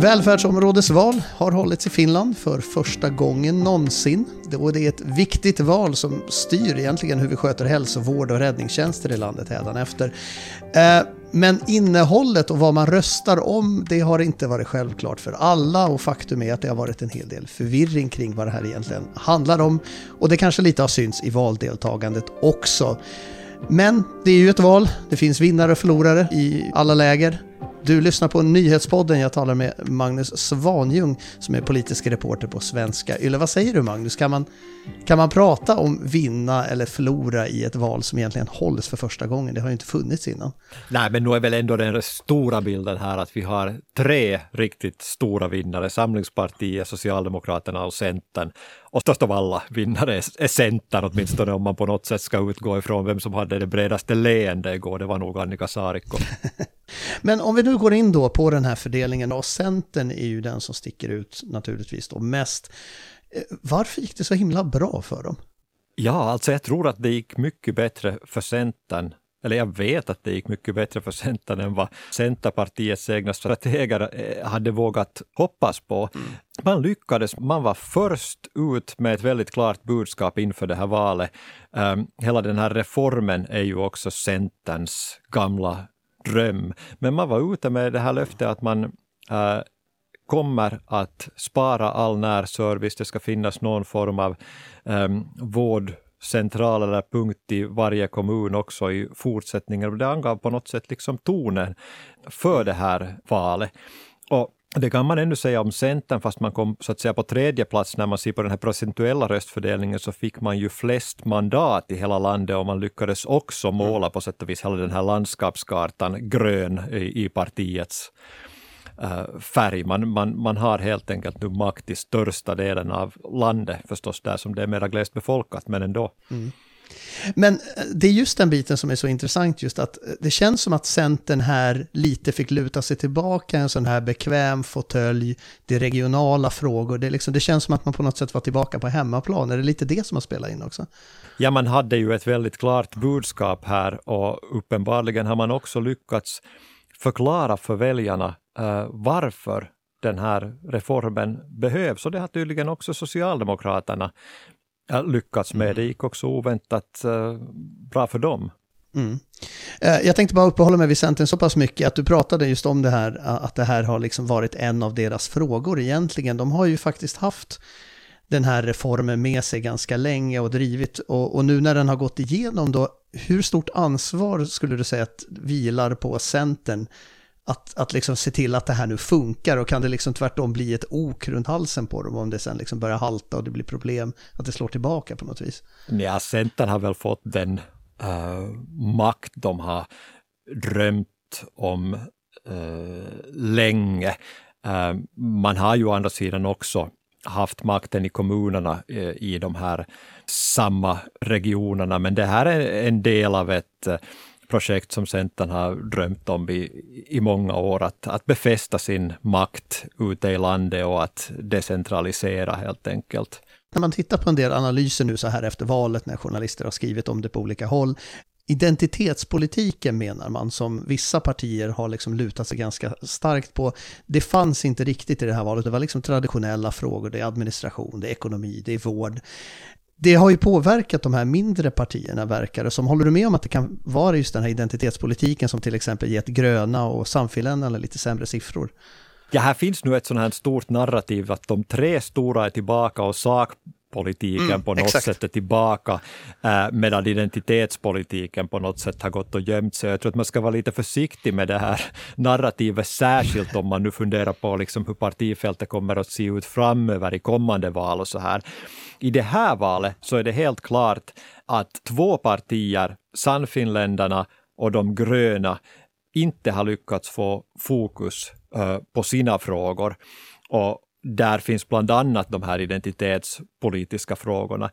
Välfärdsområdesval har hållits i Finland för första gången någonsin. Det är ett viktigt val som styr egentligen hur vi sköter hälsovård och räddningstjänster i landet hädanefter. Eh, men innehållet och vad man röstar om, det har inte varit självklart för alla och faktum är att det har varit en hel del förvirring kring vad det här egentligen handlar om. Och det kanske lite har synts i valdeltagandet också. Men det är ju ett val, det finns vinnare och förlorare i alla läger. Du lyssnar på Nyhetspodden. Jag talar med Magnus Svanjung som är politisk reporter på Svenska Yle. Vad säger du Magnus? Kan man, kan man prata om vinna eller förlora i ett val som egentligen hålls för första gången? Det har ju inte funnits innan. Nej, men nu är väl ändå den stora bilden här att vi har tre riktigt stora vinnare. Samlingspartiet, Socialdemokraterna och Centern. Och störst av alla vinnare är Centern, åtminstone om man på något sätt ska utgå ifrån vem som hade det bredaste leende igår. Det var nog Annika Saarikko. Men om vi nu går in då på den här fördelningen och Centern är ju den som sticker ut naturligtvis då mest. Eh, varför gick det så himla bra för dem? Ja, alltså jag tror att det gick mycket bättre för Centern eller jag vet att det gick mycket bättre för Centern än vad Centerpartiets egna strateger eh, hade vågat hoppas på. Mm. Man lyckades, man var först ut med ett väldigt klart budskap inför det här valet. Um, hela den här reformen är ju också Centerns gamla dröm. Men man var ute med det här löftet att man äh, kommer att spara all närservice. Det ska finnas någon form av ähm, vårdcentral eller punkt i varje kommun också i fortsättningen. Det angav på något sätt liksom tonen för det här valet. Och det kan man ännu säga om Centern, fast man kom så att säga på tredje plats när man ser på den här procentuella röstfördelningen så fick man ju flest mandat i hela landet och man lyckades också mm. måla på sätt och vis hela den här landskapskartan grön i, i partiets uh, färg. Man, man, man har helt enkelt nu makt i största delen av landet, förstås där som det är mera glest befolkat, men ändå. Mm. Men eh, det är just den biten som är så intressant, just att eh, det känns som att Centern här lite fick luta sig tillbaka, en sån här bekväm fåtölj, det är regionala frågor, det, liksom, det känns som att man på något sätt var tillbaka på hemmaplan, är det lite det som har spelat in också? Ja, man hade ju ett väldigt klart budskap här och uppenbarligen har man också lyckats förklara för väljarna uh, varför den här reformen behövs. Och det har tydligen också Socialdemokraterna lyckats med. Det gick också oväntat eh, bra för dem. Mm. Eh, jag tänkte bara uppehålla mig vid Centern så pass mycket att du pratade just om det här, att det här har liksom varit en av deras frågor egentligen. De har ju faktiskt haft den här reformen med sig ganska länge och drivit och, och nu när den har gått igenom då, hur stort ansvar skulle du säga att vilar på Centern att, att liksom se till att det här nu funkar och kan det liksom tvärtom bli ett ok runt halsen på dem om det sen liksom börjar halta och det blir problem, att det slår tillbaka på något vis? Ja, Centern har väl fått den uh, makt de har drömt om uh, länge. Uh, man har ju å andra sidan också haft makten i kommunerna i de här samma regionerna, men det här är en del av ett projekt som Centern har drömt om i, i många år, att, att befästa sin makt ute i landet och att decentralisera helt enkelt. När man tittar på en del analyser nu så här efter valet, när journalister har skrivit om det på olika håll, identitetspolitiken menar man, som vissa partier har liksom lutat sig ganska starkt på, det fanns inte riktigt i det här valet. Det var liksom traditionella frågor, det är administration, det är ekonomi, det är vård det har ju påverkat de här mindre partierna verkar det som. Håller du med om att det kan vara just den här identitetspolitiken som till exempel gett gröna och samfinländarna lite sämre siffror? Ja, här finns nu ett sånt här stort narrativ att de tre stora är tillbaka och sak sakpolitiken mm, på något exakt. sätt är tillbaka, äh, medan identitetspolitiken på något sätt har gått och gömt sig. Jag tror att man ska vara lite försiktig med det här narrativet, särskilt om man nu funderar på liksom hur partifältet kommer att se ut framöver i kommande val och så här. I det här valet så är det helt klart att två partier, Sannfinländarna och de gröna, inte har lyckats få fokus uh, på sina frågor. Och där finns bland annat de här identitetspolitiska frågorna.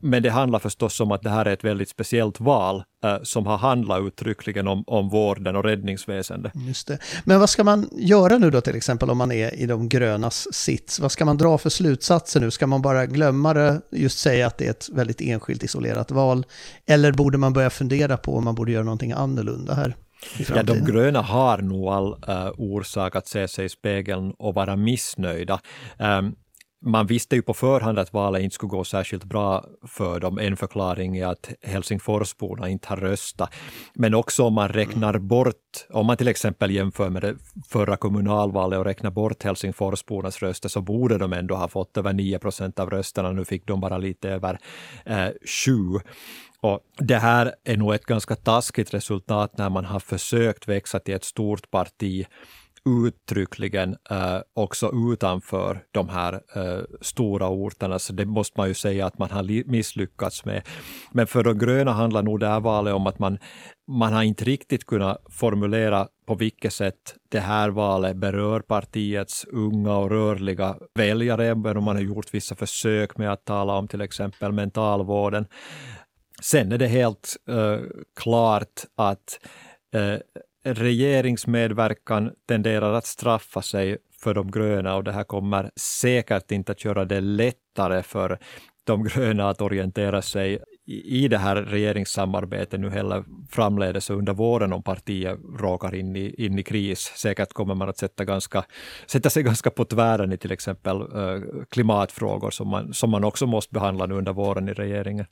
Men det handlar förstås om att det här är ett väldigt speciellt val eh, som har handlat uttryckligen om, om vården och räddningsväsendet. Mm, just det. Men vad ska man göra nu då till exempel om man är i de grönas sits? Vad ska man dra för slutsatser nu? Ska man bara glömma det, just säga att det är ett väldigt enskilt isolerat val? Eller borde man börja fundera på om man borde göra någonting annorlunda här? Ja, de gröna har nog all uh, orsak att se sig i spegeln och vara missnöjda. Um, man visste ju på förhand att valet inte skulle gå särskilt bra för dem. En förklaring är att Helsingforsborna inte har röstat. Men också om man räknar mm. bort, om man till exempel jämför med det förra kommunalvalet och räknar bort Helsingforsbornas röster så borde de ändå ha fått över 9 procent av rösterna. Nu fick de bara lite över eh, 7. Och det här är nog ett ganska taskigt resultat när man har försökt växa till ett stort parti uttryckligen eh, också utanför de här eh, stora orterna, så det måste man ju säga att man har misslyckats med. Men för de gröna handlar nog det här valet om att man, man har inte riktigt kunnat formulera på vilket sätt det här valet berör partiets unga och rörliga väljare, även om man har gjort vissa försök med att tala om till exempel mentalvården. Sen är det helt uh, klart att uh, regeringsmedverkan tenderar att straffa sig för de gröna och det här kommer säkert inte att göra det lättare för de gröna att orientera sig i det här regeringssamarbetet nu heller framledes under våren om partiet råkar in i, in i kris. Säkert kommer man att sätta, ganska, sätta sig ganska på tvären i till exempel uh, klimatfrågor som man, som man också måste behandla nu under våren i regeringen.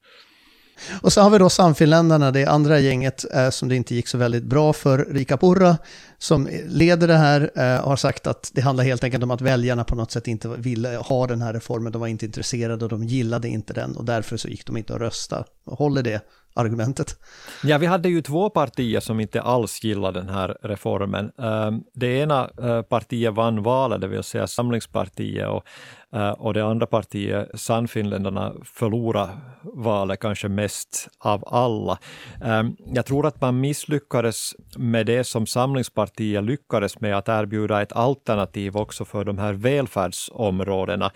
Och så har vi då Sannfinländarna, det andra gänget eh, som det inte gick så väldigt bra för. Rika Purra som leder det här eh, har sagt att det handlar helt enkelt om att väljarna på något sätt inte ville ha den här reformen. De var inte intresserade och de gillade inte den och därför så gick de inte att rösta. Håller det argumentet. Ja, vi hade ju två partier som inte alls gillade den här reformen. Ehm, det ena eh, partiet vann valet, det vill säga Samlingspartiet, och, eh, och det andra partiet, Sannfinländarna, förlorade valet kanske mest av alla. Ehm, jag tror att man misslyckades med det som Samlingspartiet lyckades med, att erbjuda ett alternativ också för de här välfärdsområdena.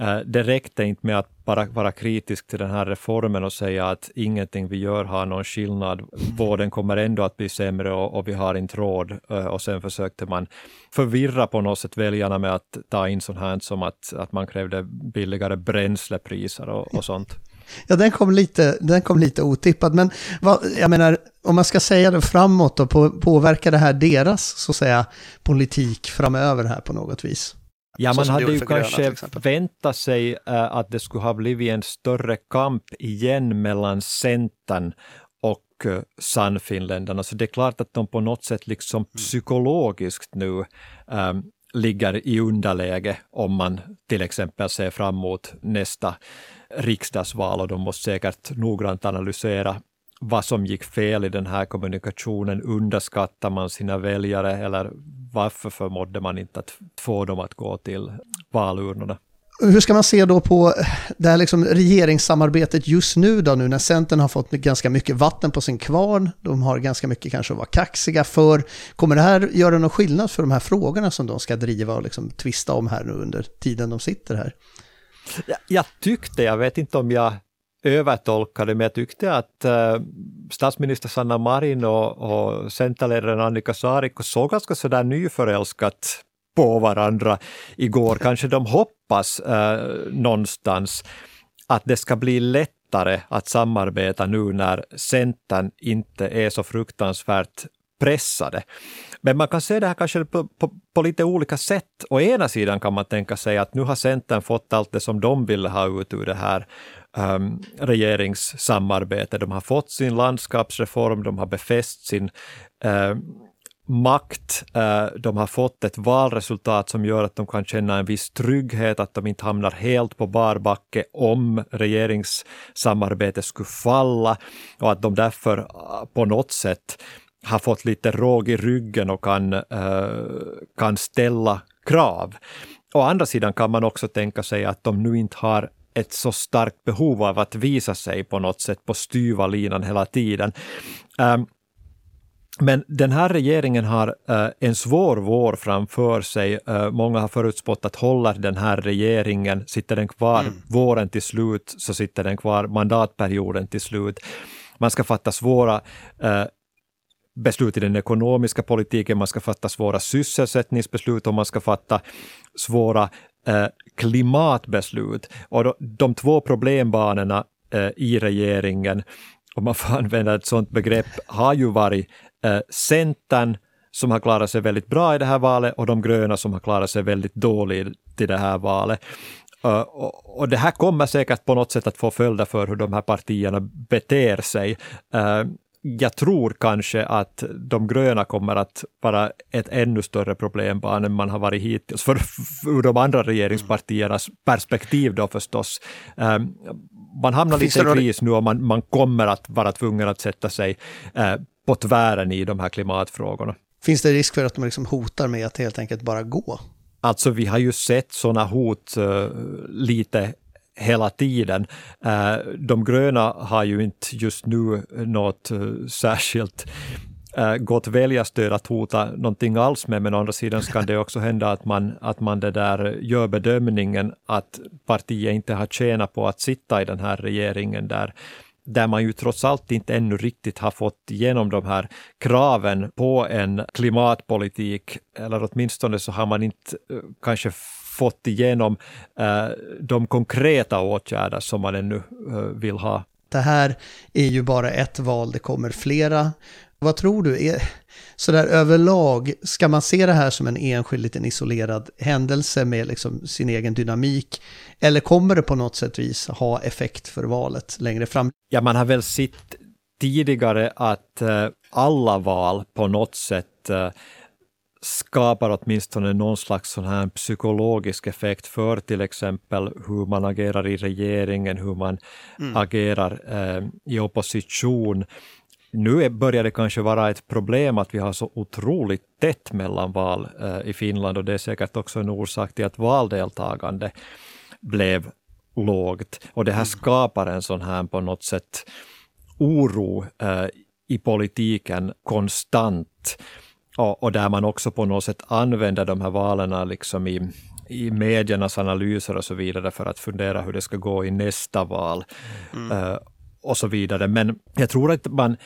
Eh, det räckte inte med att bara vara kritisk till den här reformen och säga att ingenting vi gör har någon skillnad. Vården kommer ändå att bli sämre och, och vi har inte råd. Eh, och sen försökte man förvirra på något sätt väljarna med att ta in sånt här som att, att man krävde billigare bränslepriser och, och sånt. Ja, den kom lite, den kom lite otippad, men vad, jag menar, om man ska säga det framåt och på, påverkar det här deras, så att säga, politik framöver här på något vis? Ja, man hade ju kanske väntat sig äh, att det skulle ha blivit en större kamp igen mellan Centern och äh, Sannfinländarna. Så det är klart att de på något sätt liksom mm. psykologiskt nu äh, ligger i underläge om man till exempel ser fram emot nästa riksdagsval och de måste säkert noggrant analysera vad som gick fel i den här kommunikationen. Underskattar man sina väljare eller varför förmådde man inte att få dem att gå till valurnorna? Hur ska man se då på eh, det här liksom regeringssamarbetet just nu då, nu när Centern har fått ganska mycket vatten på sin kvarn, de har ganska mycket kanske att vara kaxiga för. Kommer det här göra någon skillnad för de här frågorna som de ska driva och liksom tvista om här nu under tiden de sitter här? Jag, jag tyckte, jag vet inte om jag övertolkade, men jag tyckte att äh, statsminister Sanna Marin och, och centerledaren Annika Saarikko såg ganska sådär nyförälskat på varandra igår. Kanske de hoppas eh, någonstans att det ska bli lättare att samarbeta nu när Centern inte är så fruktansvärt pressade. Men man kan se det här kanske på, på, på, lite olika sätt. Å ena sidan kan man tänka sig att nu har Centern fått allt det som de ville ha ut ur det här um, regeringssamarbetet. De har fått sin landskapsreform, de har befäst sin uh, makt, eh, de har fått ett valresultat som gör att de kan känna en viss trygghet, att de inte hamnar helt på barbacke om regeringssamarbetet skulle falla och att de därför eh, på något sätt har fått lite råg i ryggen och kan, eh, kan ställa krav. Å andra sidan kan man också tänka sig att de nu inte har ett så starkt behov av att visa sig på något sätt på styva linan hela tiden. Ehm, men den här regeringen har uh, en svår vår framför sig. Uh, många har förutspått att håller den här regeringen, sitter den kvar mm. våren till slut, så sitter den kvar mandatperioden till slut. Man ska fatta svåra uh, beslut i den ekonomiska politiken, man ska fatta svåra sysselsättningsbeslut och man ska fatta svåra klimatbeslut. Och då, de två problembanorna i regeringen om man får använda ett sådant begrepp, har ju varit eh, Centern som har klarat sig väldigt bra i det här valet och de gröna som har klarat sig väldigt dåligt i det här valet. Uh, och, och, det här kommer säkert på något sätt att få följder för hur de här partierna beter sig. Uh, jag tror kanske att de gröna kommer att vara ett ännu större problembarn än man har varit hittills, för, ur de andra regeringspartiernas perspektiv då förstås. Um, man hamnar lite i kris nu och man, man kommer att vara tvungen att sätta sig uh, på tvären i de här klimatfrågorna. Finns det risk för att de liksom hotar med att helt enkelt bara gå? Alltså vi har ju sett sådana hot uh, lite hela tiden. Uh, de gröna har ju inte just nu något uh, särskilt äh, gott väljarstöd att hota någonting alls med, men å andra sidan kan det också hända att man, att man det där gör bedömningen att partiet inte har tjänat på att sitta i den här regeringen där där man ju trots allt inte ännu riktigt har fått igenom de här kraven på en klimatpolitik, eller åtminstone så har man inte äh, kanske fått igenom eh, de konkreta åtgärder som man ännu eh, vill ha. Det här är ju bara ett val, det kommer flera. Vad tror du? Är, sådär överlag, ska man se det här som en enskild liten isolerad händelse med liksom sin egen dynamik? Eller kommer det på något sätt vis ha effekt för valet längre fram? Ja, man har väl sett tidigare att uh, alla val på något sätt uh, skapar åtminstone någon slags sån här psykologisk effekt för till exempel hur man agerar i regeringen, hur man mm. agerar eh, i opposition. Nu börjar det kanske vara ett problem att vi har så otroligt tätt mellanval eh, i Finland och det är säkert också en orsak till att valdeltagande blev lågt. Och det här mm. skapar en sån här på något sätt oro eh, i politiken konstant. Och, och, där man också på något sätt använder de här valen liksom i, i mediernas analyser och så vidare för att fundera hur det ska gå i nästa val. Mm. Uh, och så vidare. Men jag tror att man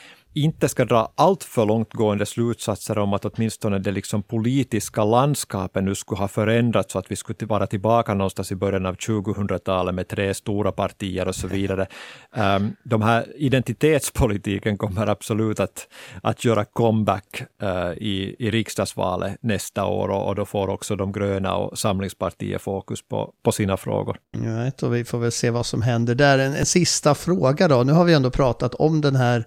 inte ska dra allt för långtgående slutsatser om att åtminstone det liksom politiska landskapet nu skulle ha förändrats så att vi skulle vara tillbaka någonstans i början av 2000-talet med tre stora partier och så vidare. Um, de här identitetspolitiken kommer absolut att, att göra comeback uh, i, i riksdagsvalet nästa år och, och då får också de gröna och Samlingspartiet fokus på, på sina frågor. Right, och vi får väl se vad som händer där. En, en sista fråga då. Nu har vi ändå pratat om den här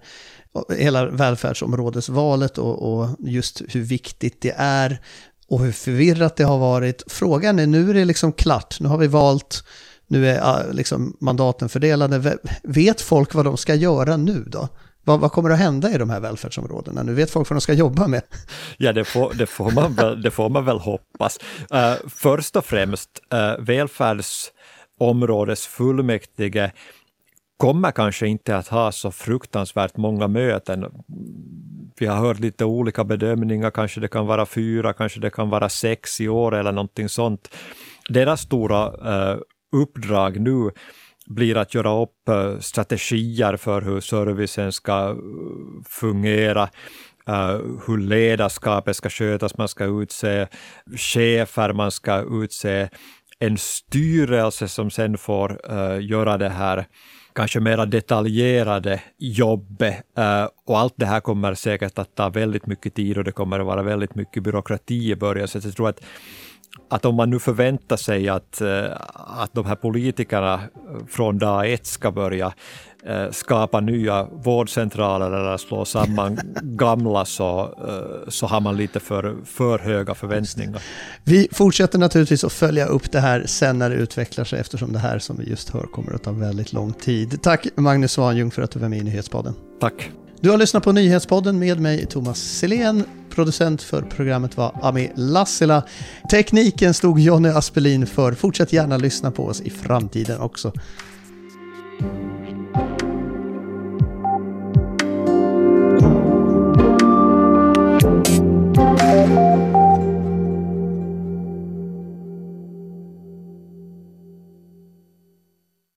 hela välfärdsområdesvalet och, och just hur viktigt det är och hur förvirrat det har varit. Frågan är, nu är det liksom klart, nu har vi valt, nu är ah, liksom mandaten fördelade. Vet folk vad de ska göra nu då? Vad, vad, kommer att hända i de här välfärdsområdena? Nu vet folk vad de ska jobba med. Ja, det får, det får, man, väl, det får man väl hoppas. Uh, först och främst, eh, uh, välfärdsområdesfullmäktige kommer kanske inte att ha så fruktansvärt många möten. Vi har hört lite olika bedömningar, kanske det kan vara fyra, kanske det kan vara sex i år eller någonting sånt. Deras stora eh, uppdrag nu blir att göra upp eh, strategier för hur servicen ska eh, fungera, hur ledarskapet ska skötas, man ska utse chefer, man ska utse en styrelse som sen får göra det här kanske mera detaljerade jobbet. Eh, och allt det här kommer säkert att ta väldigt mycket tid och det kommer att vara väldigt mycket byråkrati i början. Så jag tror att att om man nu förväntar sig att, uh, att de här politikerna från dag ett ska börja uh, skapa nya vårdcentraler eller slå samman gamla så, så har man lite för, för höga förväntningar. Vi fortsätter naturligtvis att följa upp det här sen när det utvecklar sig eftersom det här som vi just hör kommer att ta väldigt lång tid. Tack Magnus Svanjung för att du var med i Nyhetspodden. Tack. Du har lyssnat på Nyhetspodden med mig Thomas Selén. Producent för programmet var Ami Lassila. Tekniken stod Jonny Aspelin för. Fortsätt gärna lyssna på oss i framtiden också.